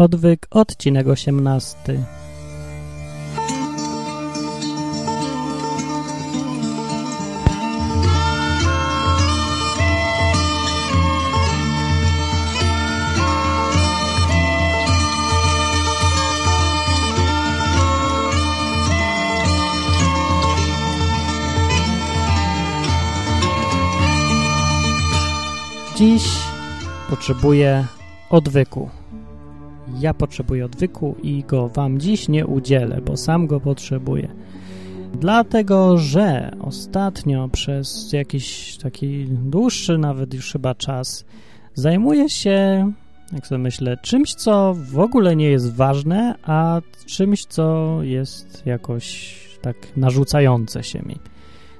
Odwyk, odcinek 18. Dziś potrzebuję odwyku. Ja potrzebuję odwyku i go wam dziś nie udzielę, bo sam go potrzebuję. Dlatego, że ostatnio przez jakiś taki dłuższy nawet już chyba czas zajmuję się, jak sobie myślę, czymś, co w ogóle nie jest ważne, a czymś, co jest jakoś tak narzucające się mi.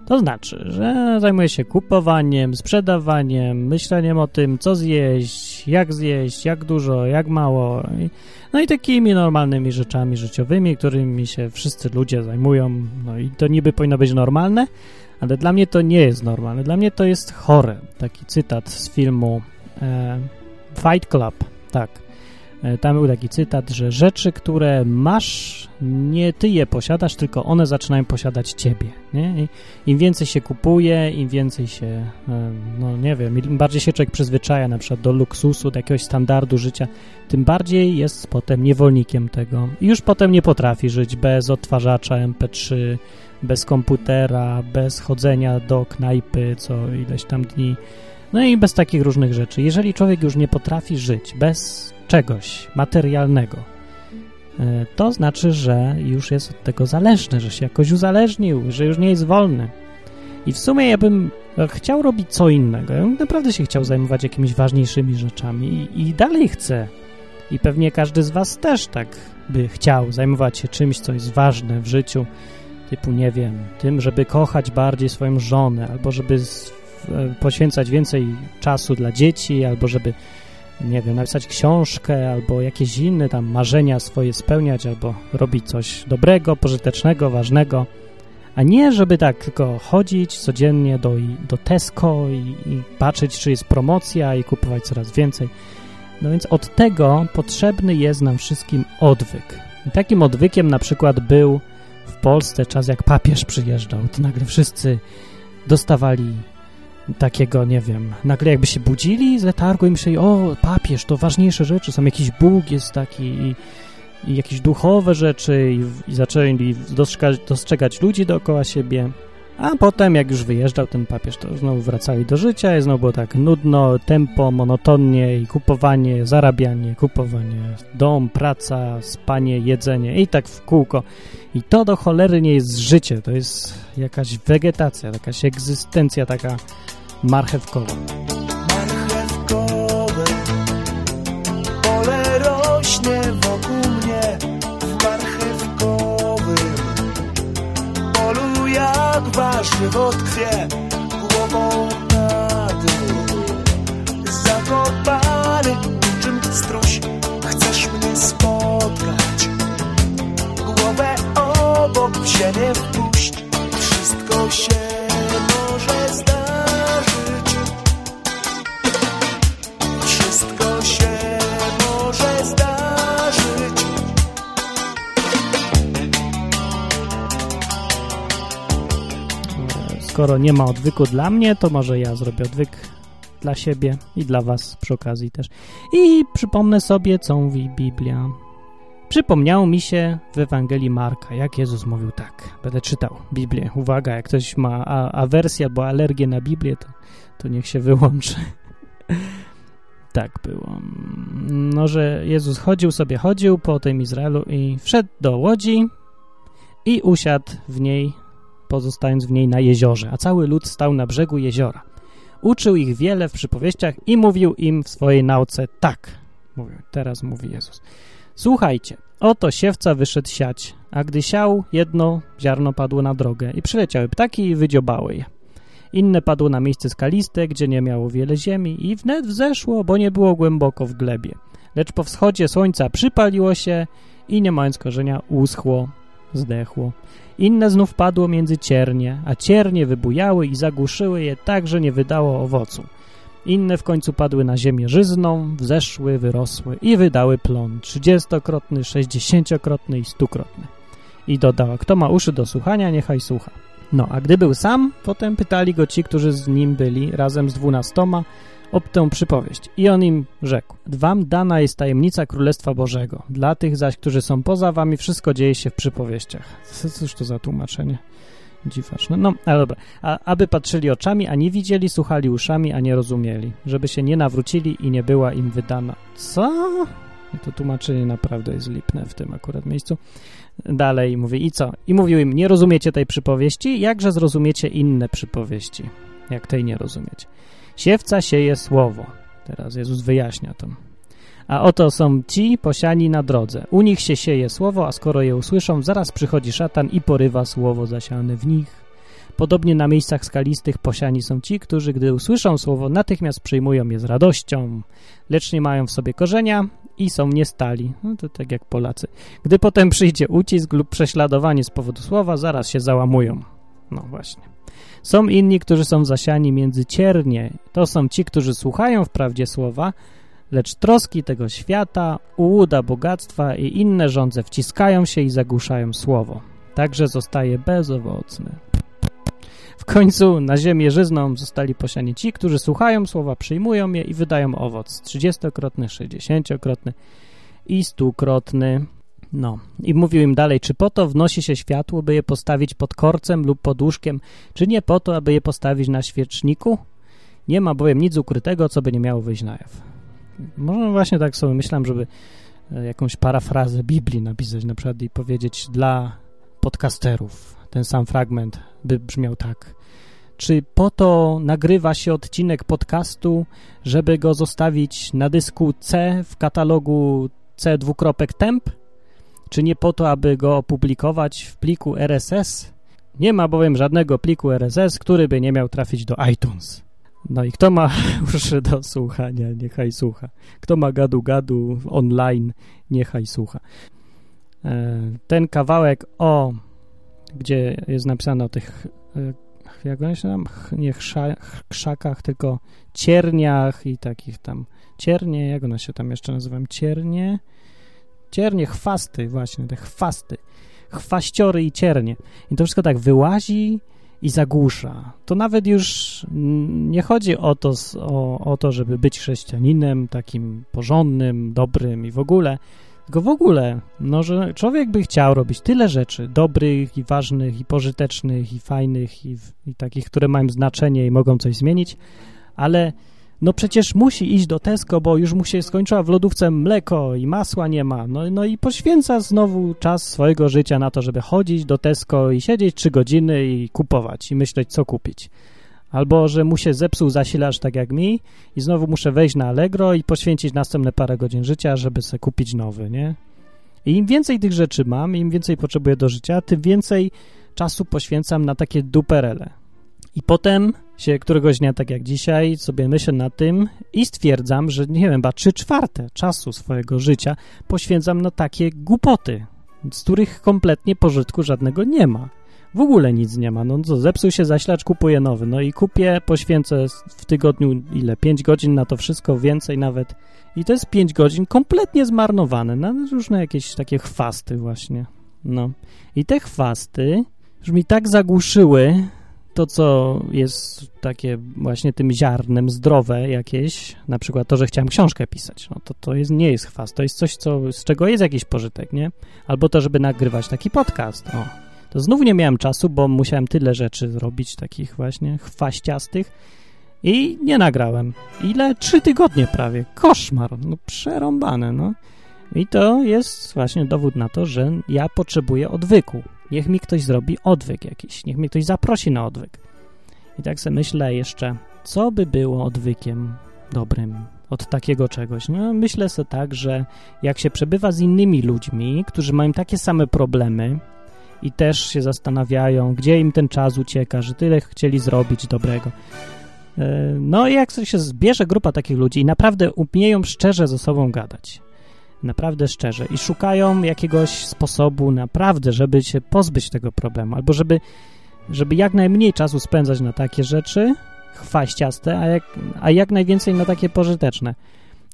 To znaczy, że zajmuję się kupowaniem, sprzedawaniem, myśleniem o tym, co zjeść, jak zjeść, jak dużo, jak mało. No i takimi normalnymi rzeczami życiowymi, którymi się wszyscy ludzie zajmują. No i to niby powinno być normalne, ale dla mnie to nie jest normalne. Dla mnie to jest chore. Taki cytat z filmu e, Fight Club. Tak. E, tam był taki cytat, że rzeczy, które masz, nie ty je posiadasz, tylko one zaczynają posiadać ciebie. Nie? Im więcej się kupuje, im więcej się, e, no nie wiem, im bardziej się człowiek przyzwyczaja na przykład do luksusu, do jakiegoś standardu życia, tym bardziej jest potem niewolnikiem tego. I już potem nie potrafi żyć bez odtwarzacza MP3, bez komputera, bez chodzenia do knajpy co ileś tam dni. No i bez takich różnych rzeczy. Jeżeli człowiek już nie potrafi żyć bez czegoś materialnego, to znaczy, że już jest od tego zależny, że się jakoś uzależnił, że już nie jest wolny. I w sumie ja bym chciał robić co innego. Ja bym naprawdę się chciał zajmować jakimiś ważniejszymi rzeczami i, i dalej chcę. I pewnie każdy z was też tak by chciał zajmować się czymś, co jest ważne w życiu, typu, nie wiem, tym, żeby kochać bardziej swoją żonę, albo żeby poświęcać więcej czasu dla dzieci, albo żeby nie wiem, napisać książkę albo jakieś inne tam marzenia swoje spełniać, albo robić coś dobrego, pożytecznego, ważnego, a nie żeby tak tylko chodzić codziennie do, do Tesco i, i patrzeć, czy jest promocja i kupować coraz więcej. No więc od tego potrzebny jest nam wszystkim odwyk. I takim odwykiem na przykład był w Polsce czas, jak papież przyjeżdżał, to nagle wszyscy dostawali takiego, nie wiem, nagle jakby się budzili z letargu i myśleli, o, papież, to ważniejsze rzeczy, są jakiś Bóg jest taki i, i jakieś duchowe rzeczy i, i zaczęli dostrzegać, dostrzegać ludzi dookoła siebie, a potem jak już wyjeżdżał ten papież, to znowu wracali do życia i znowu było tak nudno, tempo, monotonnie i kupowanie, zarabianie, kupowanie, dom, praca, spanie, jedzenie i tak w kółko. I to do cholery nie jest życie, to jest jakaś wegetacja, jakaś egzystencja taka marchewkowa. Marchewkowe pole rośnie wokół warzywo tkwie głową na dół. Zakopany niczym struś chcesz mnie spotkać? Głowę obok w ziemię wpuść. Wszystko się może zdarzyć Skoro nie ma odwyku dla mnie, to może ja zrobię odwyk dla siebie i dla was przy okazji też. I przypomnę sobie, co mówi Biblia. Przypomniało mi się w Ewangelii Marka, jak Jezus mówił tak. Będę czytał Biblię. Uwaga, jak ktoś ma awersję albo alergię na Biblię, to, to niech się wyłączy. tak było. No, że Jezus chodził sobie, chodził po tym Izraelu i wszedł do łodzi i usiadł w niej, pozostając w niej na jeziorze, a cały lud stał na brzegu jeziora. Uczył ich wiele w przypowieściach i mówił im w swojej nauce tak. Mówił, teraz mówi Jezus. Słuchajcie, oto siewca wyszedł siać, a gdy siał, jedno ziarno padło na drogę i przyleciały ptaki i wydziobały je. Inne padło na miejsce skaliste, gdzie nie miało wiele ziemi i wnet wzeszło, bo nie było głęboko w glebie. Lecz po wschodzie słońca przypaliło się i nie mając korzenia uschło, zdechło. Inne znów padło między ciernie, a ciernie wybujały i zagłuszyły je tak, że nie wydało owocu. Inne w końcu padły na ziemię żyzną, wzeszły, wyrosły i wydały plon trzydziestokrotny, sześćdziesięciokrotny i stukrotny. I dodała, kto ma uszy do słuchania, niechaj słucha. No, a gdy był sam, potem pytali go ci, którzy z nim byli, razem z dwunastoma, o tę przypowieść. I on im rzekł, wam dana jest tajemnica Królestwa Bożego. Dla tych zaś, którzy są poza wami, wszystko dzieje się w przypowieściach. Cóż to za tłumaczenie? Dziwaczne. No, ale dobra. A, aby patrzyli oczami, a nie widzieli, słuchali uszami, a nie rozumieli. Żeby się nie nawrócili i nie była im wydana. Co? To tłumaczenie naprawdę jest lipne w tym akurat miejscu. Dalej mówi, i co? I mówił im, nie rozumiecie tej przypowieści? Jakże zrozumiecie inne przypowieści? Jak tej nie rozumiecie? Siewca sieje słowo. Teraz Jezus wyjaśnia to. A oto są ci posiani na drodze. U nich się sieje słowo, a skoro je usłyszą, zaraz przychodzi szatan i porywa słowo zasiane w nich. Podobnie na miejscach skalistych posiani są ci, którzy, gdy usłyszą słowo, natychmiast przyjmują je z radością, lecz nie mają w sobie korzenia i są niestali. No to tak jak Polacy. Gdy potem przyjdzie ucisk lub prześladowanie z powodu słowa, zaraz się załamują. No właśnie. Są inni, którzy są zasiani między ciernie. To są ci, którzy słuchają wprawdzie słowa, lecz troski tego świata, ułuda bogactwa i inne rządze wciskają się i zagłuszają słowo. Także zostaje bezowocny. W końcu na ziemię żyzną zostali posiani ci, którzy słuchają słowa, przyjmują je i wydają owoc. Trzydziestokrotny, sześćdziesięciokrotny i stukrotny. No. I mówił im dalej, czy po to wnosi się światło, by je postawić pod korcem lub pod łóżkiem, czy nie po to, aby je postawić na świeczniku? Nie ma bowiem nic ukrytego, co by nie miało wyjść na jaw. Może właśnie tak sobie myślałem, żeby e, jakąś parafrazę Biblii napisać na przykład i powiedzieć dla podcasterów. Ten sam fragment by brzmiał tak. Czy po to nagrywa się odcinek podcastu, żeby go zostawić na dysku C w katalogu C dwukropek temp? Czy nie po to, aby go opublikować w pliku RSS? Nie ma bowiem żadnego pliku RSS, który by nie miał trafić do iTunes. No i kto ma uszy do słuchania, niechaj słucha. Kto ma gadu-gadu online, niechaj słucha. E, ten kawałek o, gdzie jest napisane o tych, e, jak one się tam, nie krzakach, tylko cierniach i takich tam, ciernie, jak one się tam jeszcze nazywają, ciernie, ciernie, chwasty, właśnie, te chwasty, chwaściory i ciernie. I to wszystko tak wyłazi i zagłusza. To nawet już nie chodzi o to, o, o to, żeby być chrześcijaninem takim porządnym, dobrym i w ogóle, tylko w ogóle, no, że człowiek by chciał robić tyle rzeczy dobrych i ważnych i pożytecznych i fajnych i, i takich, które mają znaczenie i mogą coś zmienić, ale no przecież musi iść do Tesco, bo już mu się skończyła w lodówce mleko i masła nie ma. No, no i poświęca znowu czas swojego życia na to, żeby chodzić do Tesco i siedzieć trzy godziny i kupować i myśleć, co kupić. Albo, że mu się zepsuł zasilacz tak jak mi i znowu muszę wejść na Allegro i poświęcić następne parę godzin życia, żeby sobie kupić nowy, nie? I im więcej tych rzeczy mam, im więcej potrzebuję do życia, tym więcej czasu poświęcam na takie duperele. I potem się któregoś dnia, tak jak dzisiaj, sobie myślę na tym i stwierdzam, że nie wiem, chyba trzy czwarte czasu swojego życia poświęcam na takie głupoty, z których kompletnie pożytku żadnego nie ma. W ogóle nic nie ma. No co, zepsuł się zasilacz, kupuję nowy. No i kupię, poświęcę w tygodniu ile? 5 godzin na to wszystko, więcej nawet. I to jest 5 godzin kompletnie zmarnowane na różne jakieś takie chwasty właśnie. No. I te chwasty już mi tak zagłuszyły to, co jest takie właśnie tym ziarnem zdrowe jakieś, na przykład to, że chciałem książkę pisać, no to to jest, nie jest chwast, to jest coś, co, z czego jest jakiś pożytek, nie? Albo to, żeby nagrywać taki podcast, o. To znów nie miałem czasu, bo musiałem tyle rzeczy zrobić, takich właśnie chwaściastych i nie nagrałem. Ile? Trzy tygodnie prawie. Koszmar. No przerąbane, no. I to jest właśnie dowód na to, że ja potrzebuję odwyku. Niech mi ktoś zrobi odwyk jakiś, niech mnie ktoś zaprosi na odwyk. I tak sobie myślę jeszcze, co by było odwykiem dobrym od takiego czegoś. No, myślę sobie tak, że jak się przebywa z innymi ludźmi, którzy mają takie same problemy i też się zastanawiają, gdzie im ten czas ucieka, że tyle chcieli zrobić dobrego. E, no i jak się zbierze grupa takich ludzi i naprawdę umieją szczerze ze sobą gadać, naprawdę szczerze i szukają jakiegoś sposobu naprawdę, żeby się pozbyć tego problemu, albo żeby, żeby jak najmniej czasu spędzać na takie rzeczy, chwaściaste, a jak, a jak najwięcej na takie pożyteczne.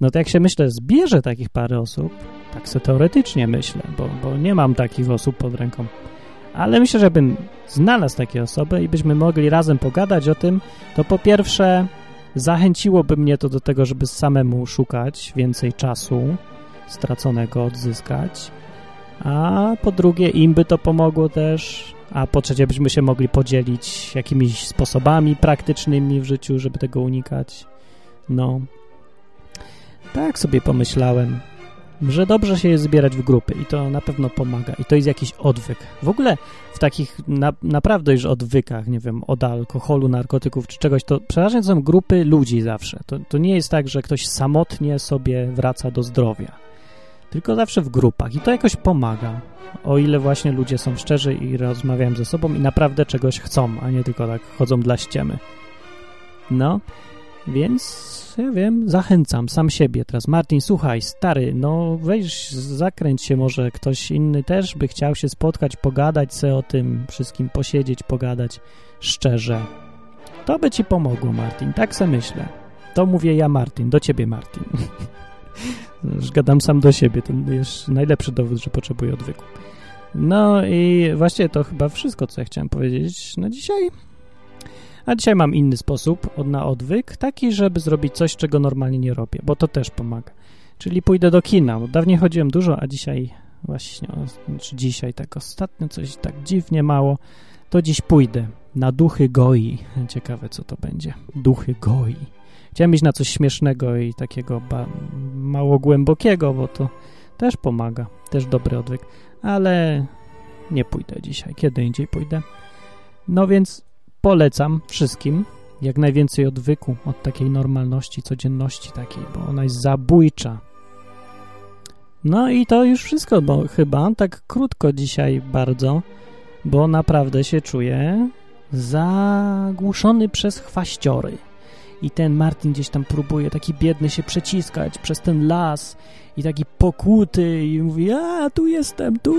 No to jak się myślę, zbierze takich parę osób, tak sobie teoretycznie myślę, bo, bo nie mam takich osób pod ręką, ale myślę, że bym znalazł takie osoby i byśmy mogli razem pogadać o tym, to po pierwsze zachęciłoby mnie to do tego, żeby samemu szukać więcej czasu straconego odzyskać, a po drugie im by to pomogło też, a po trzecie byśmy się mogli podzielić jakimiś sposobami praktycznymi w życiu, żeby tego unikać. No, tak sobie pomyślałem, że dobrze się jest zbierać w grupy i to na pewno pomaga i to jest jakiś odwyk. W ogóle w takich na, naprawdę już odwykach, nie wiem, od alkoholu, narkotyków czy czegoś, to przeważnie są grupy ludzi zawsze. To, to nie jest tak, że ktoś samotnie sobie wraca do zdrowia, tylko zawsze w grupach i to jakoś pomaga, o ile właśnie ludzie są szczerzy i rozmawiają ze sobą i naprawdę czegoś chcą, a nie tylko tak chodzą dla ściemy. No, więc ja wiem, zachęcam sam siebie teraz. Martin, słuchaj, stary, no weź, zakręć się, może ktoś inny też by chciał się spotkać, pogadać sobie o tym wszystkim, posiedzieć, pogadać szczerze. To by ci pomogło, Martin, tak se myślę. To mówię ja, Martin, do ciebie, Martin. Już gadam sam do siebie, to jest najlepszy dowód, że potrzebuję odwyku. No i właściwie to chyba wszystko, co ja chciałem powiedzieć na dzisiaj. A dzisiaj mam inny sposób na odwyk, taki, żeby zrobić coś, czego normalnie nie robię, bo to też pomaga. Czyli pójdę do kina, bo dawniej chodziłem dużo, a dzisiaj właśnie, czy dzisiaj tak ostatnio coś tak dziwnie mało, to dziś pójdę na Duchy Goi. Ciekawe, co to będzie. Duchy Goi. Chciałem iść na coś śmiesznego i takiego mało głębokiego, bo to też pomaga, też dobry odwyk, ale nie pójdę dzisiaj, kiedy indziej pójdę. No więc polecam wszystkim jak najwięcej odwyku od takiej normalności, codzienności takiej, bo ona jest zabójcza. No i to już wszystko, bo chyba tak krótko dzisiaj bardzo, bo naprawdę się czuję zagłuszony przez chwaściory. I ten Martin gdzieś tam próbuje taki biedny się przeciskać przez ten las i taki pokuty i mówi, a tu jestem, tu,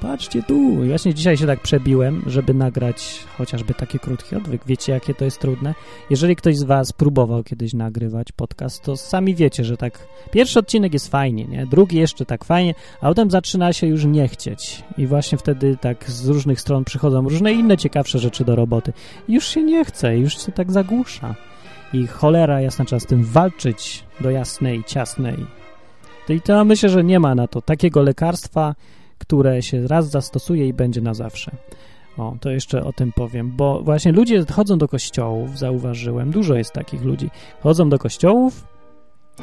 patrzcie tu. I właśnie dzisiaj się tak przebiłem, żeby nagrać chociażby taki krótki odwyk. Wiecie, jakie to jest trudne? Jeżeli ktoś z was próbował kiedyś nagrywać podcast, to sami wiecie, że tak pierwszy odcinek jest fajnie, nie? Drugi jeszcze tak fajnie, a potem zaczyna się już nie chcieć. I właśnie wtedy tak z różnych stron przychodzą różne inne ciekawsze rzeczy do roboty. Już się nie chce, już się tak zagłusza. I cholera jasna, trzeba z tym walczyć do jasnej, ciasnej. I to myślę, że nie ma na to takiego lekarstwa, które się raz zastosuje i będzie na zawsze. O, to jeszcze o tym powiem, bo właśnie ludzie chodzą do kościołów, zauważyłem, dużo jest takich ludzi, chodzą do kościołów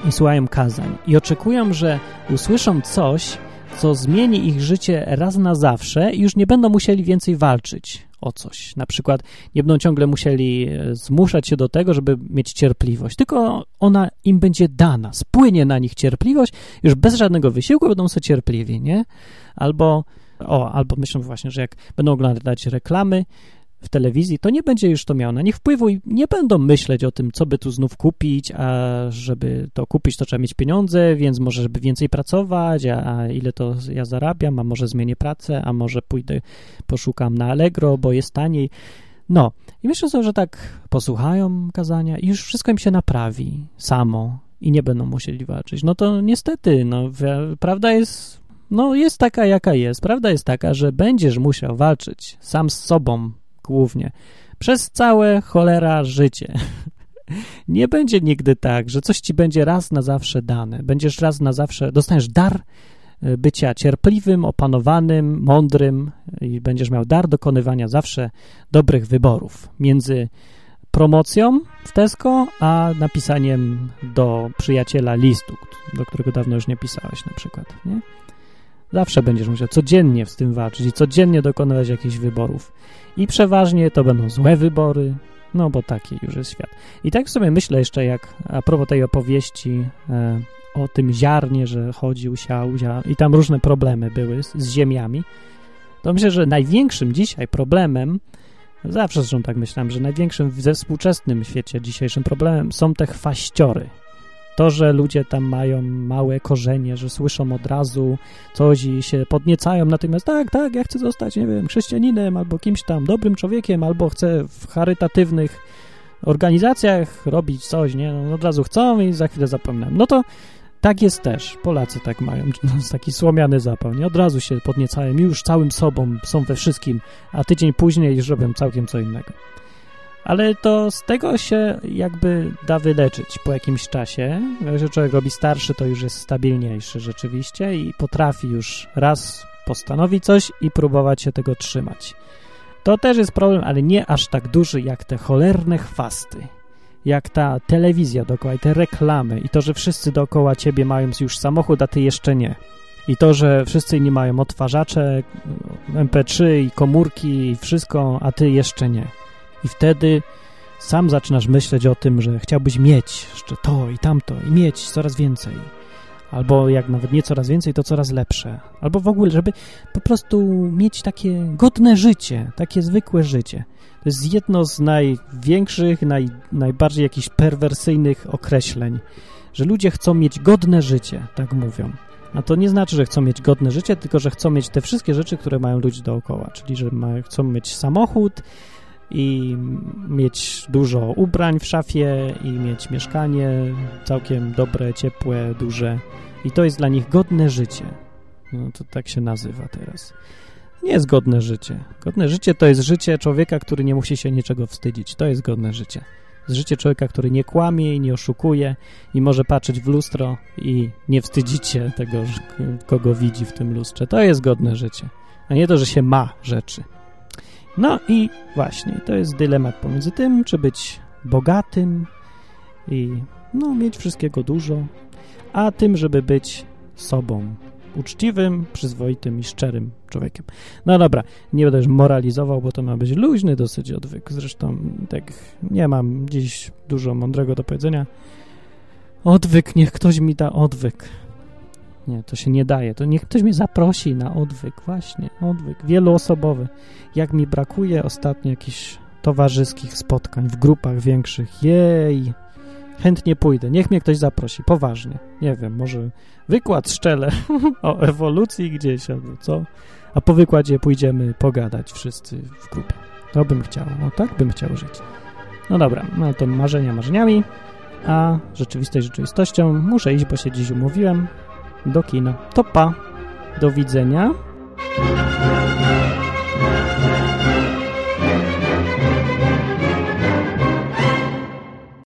i słuchają kazań i oczekują, że usłyszą coś, co zmieni ich życie raz na zawsze i już nie będą musieli więcej walczyć o coś. Na przykład nie będą ciągle musieli e, zmuszać się do tego, żeby mieć cierpliwość, tylko ona im będzie dana, spłynie na nich cierpliwość, już bez żadnego wysiłku będą sobie cierpliwi, nie? Albo, o, albo myślą właśnie, że jak będą oglądać reklamy, w telewizji, to nie będzie już to miało na nich wpływu i nie będą myśleć o tym, co by tu znów kupić, a żeby to kupić, to trzeba mieć pieniądze, więc może żeby więcej pracować, a, a ile to ja zarabiam, a może zmienię pracę, a może pójdę, poszukam na Allegro, bo jest taniej. No, i myślę sobie, że tak posłuchają kazania i już wszystko im się naprawi samo i nie będą musieli walczyć. No to niestety, no, prawda jest, no jest taka, jaka jest. Prawda jest taka, że będziesz musiał walczyć sam z sobą głównie, przez całe cholera życie. Nie będzie nigdy tak, że coś ci będzie raz na zawsze dane. Będziesz raz na zawsze, dostaniesz dar e, bycia cierpliwym, opanowanym, mądrym i będziesz miał dar dokonywania zawsze dobrych wyborów między promocją w Tesco, a napisaniem do przyjaciela listu, do którego dawno już nie pisałeś na przykład, nie? Zawsze będziesz musiał codziennie z tym walczyć i codziennie dokonywać jakichś wyborów. I przeważnie to będą złe wybory, no bo taki już jest świat. I tak sobie myślę jeszcze, jak a propos tej opowieści e, o tym ziarnie, że chodził, siał, i tam różne problemy były z, z ziemiami, to myślę, że największym dzisiaj problemem, zawsze zresztą tak myślałem, że największym we współczesnym świecie dzisiejszym problemem są te chwaściory, to, że ludzie tam mają małe korzenie, że słyszą od razu coś i się podniecają, natomiast tak, tak, ja chcę zostać, nie wiem, chrześcijaninem albo kimś tam dobrym człowiekiem, albo chcę w charytatywnych organizacjach robić coś, nie? No, od razu chcą i za chwilę zapominam. No to tak jest też. Polacy tak mają. No, taki słomiany zapał. Nie od razu się podniecają już całym sobą, są we wszystkim, a tydzień później już robią całkiem co innego. Ale to z tego się jakby da wyleczyć po jakimś czasie. Jak człowiek robi starszy, to już jest stabilniejszy rzeczywiście i potrafi już raz postanowić coś i próbować się tego trzymać. To też jest problem, ale nie aż tak duży jak te cholerne chwasty. Jak ta telewizja dookoła i te reklamy i to, że wszyscy dookoła ciebie mają już samochód, a ty jeszcze nie. I to, że wszyscy inni mają odtwarzacze, MP3 i komórki i wszystko, a ty jeszcze nie. I wtedy sam zaczynasz myśleć o tym, że chciałbyś mieć jeszcze to i tamto i mieć coraz więcej. Albo jak nawet nie coraz więcej, to coraz lepsze. Albo w ogóle, żeby po prostu mieć takie godne życie, takie zwykłe życie. To jest jedno z największych, naj, najbardziej jakichś perwersyjnych określeń, że ludzie chcą mieć godne życie, tak mówią. A to nie znaczy, że chcą mieć godne życie, tylko że chcą mieć te wszystkie rzeczy, które mają ludzie dookoła. Czyli, że ma, chcą mieć samochód, i mieć dużo ubrań w szafie i mieć mieszkanie całkiem dobre, ciepłe, duże i to jest dla nich godne życie. No to tak się nazywa teraz. Nie jest godne życie. Godne życie to jest życie człowieka, który nie musi się niczego wstydzić. To jest godne życie. Życie człowieka, który nie kłamie i nie oszukuje i może patrzeć w lustro i nie wstydzić się tego, kogo widzi w tym lustrze. To jest godne życie. A nie to, że się ma rzeczy. No i właśnie, to jest dylemat pomiędzy tym, czy być bogatym i no, mieć wszystkiego dużo, a tym, żeby być sobą, uczciwym, przyzwoitym i szczerym człowiekiem. No dobra, nie będę już moralizował, bo to ma być luźny dosyć odwyk. Zresztą tak nie mam dziś dużo mądrego do powiedzenia. Odwyk, niech ktoś mi da odwyk. Nie, to się nie daje. To niech ktoś mnie zaprosi na odwyk, właśnie, odwyk, wieloosobowy. Jak mi brakuje ostatnio jakichś towarzyskich spotkań w grupach większych. Jej, chętnie pójdę. Niech mnie ktoś zaprosi, poważnie. Nie wiem, może wykład szczele o ewolucji gdzieś albo co. A po wykładzie pójdziemy pogadać wszyscy w grupie. To bym chciał, no tak bym chciał żyć. No dobra, no to marzenia marzeniami, a rzeczywistość rzeczywistością. Muszę iść, bo się dziś umówiłem do kina. To pa, do widzenia.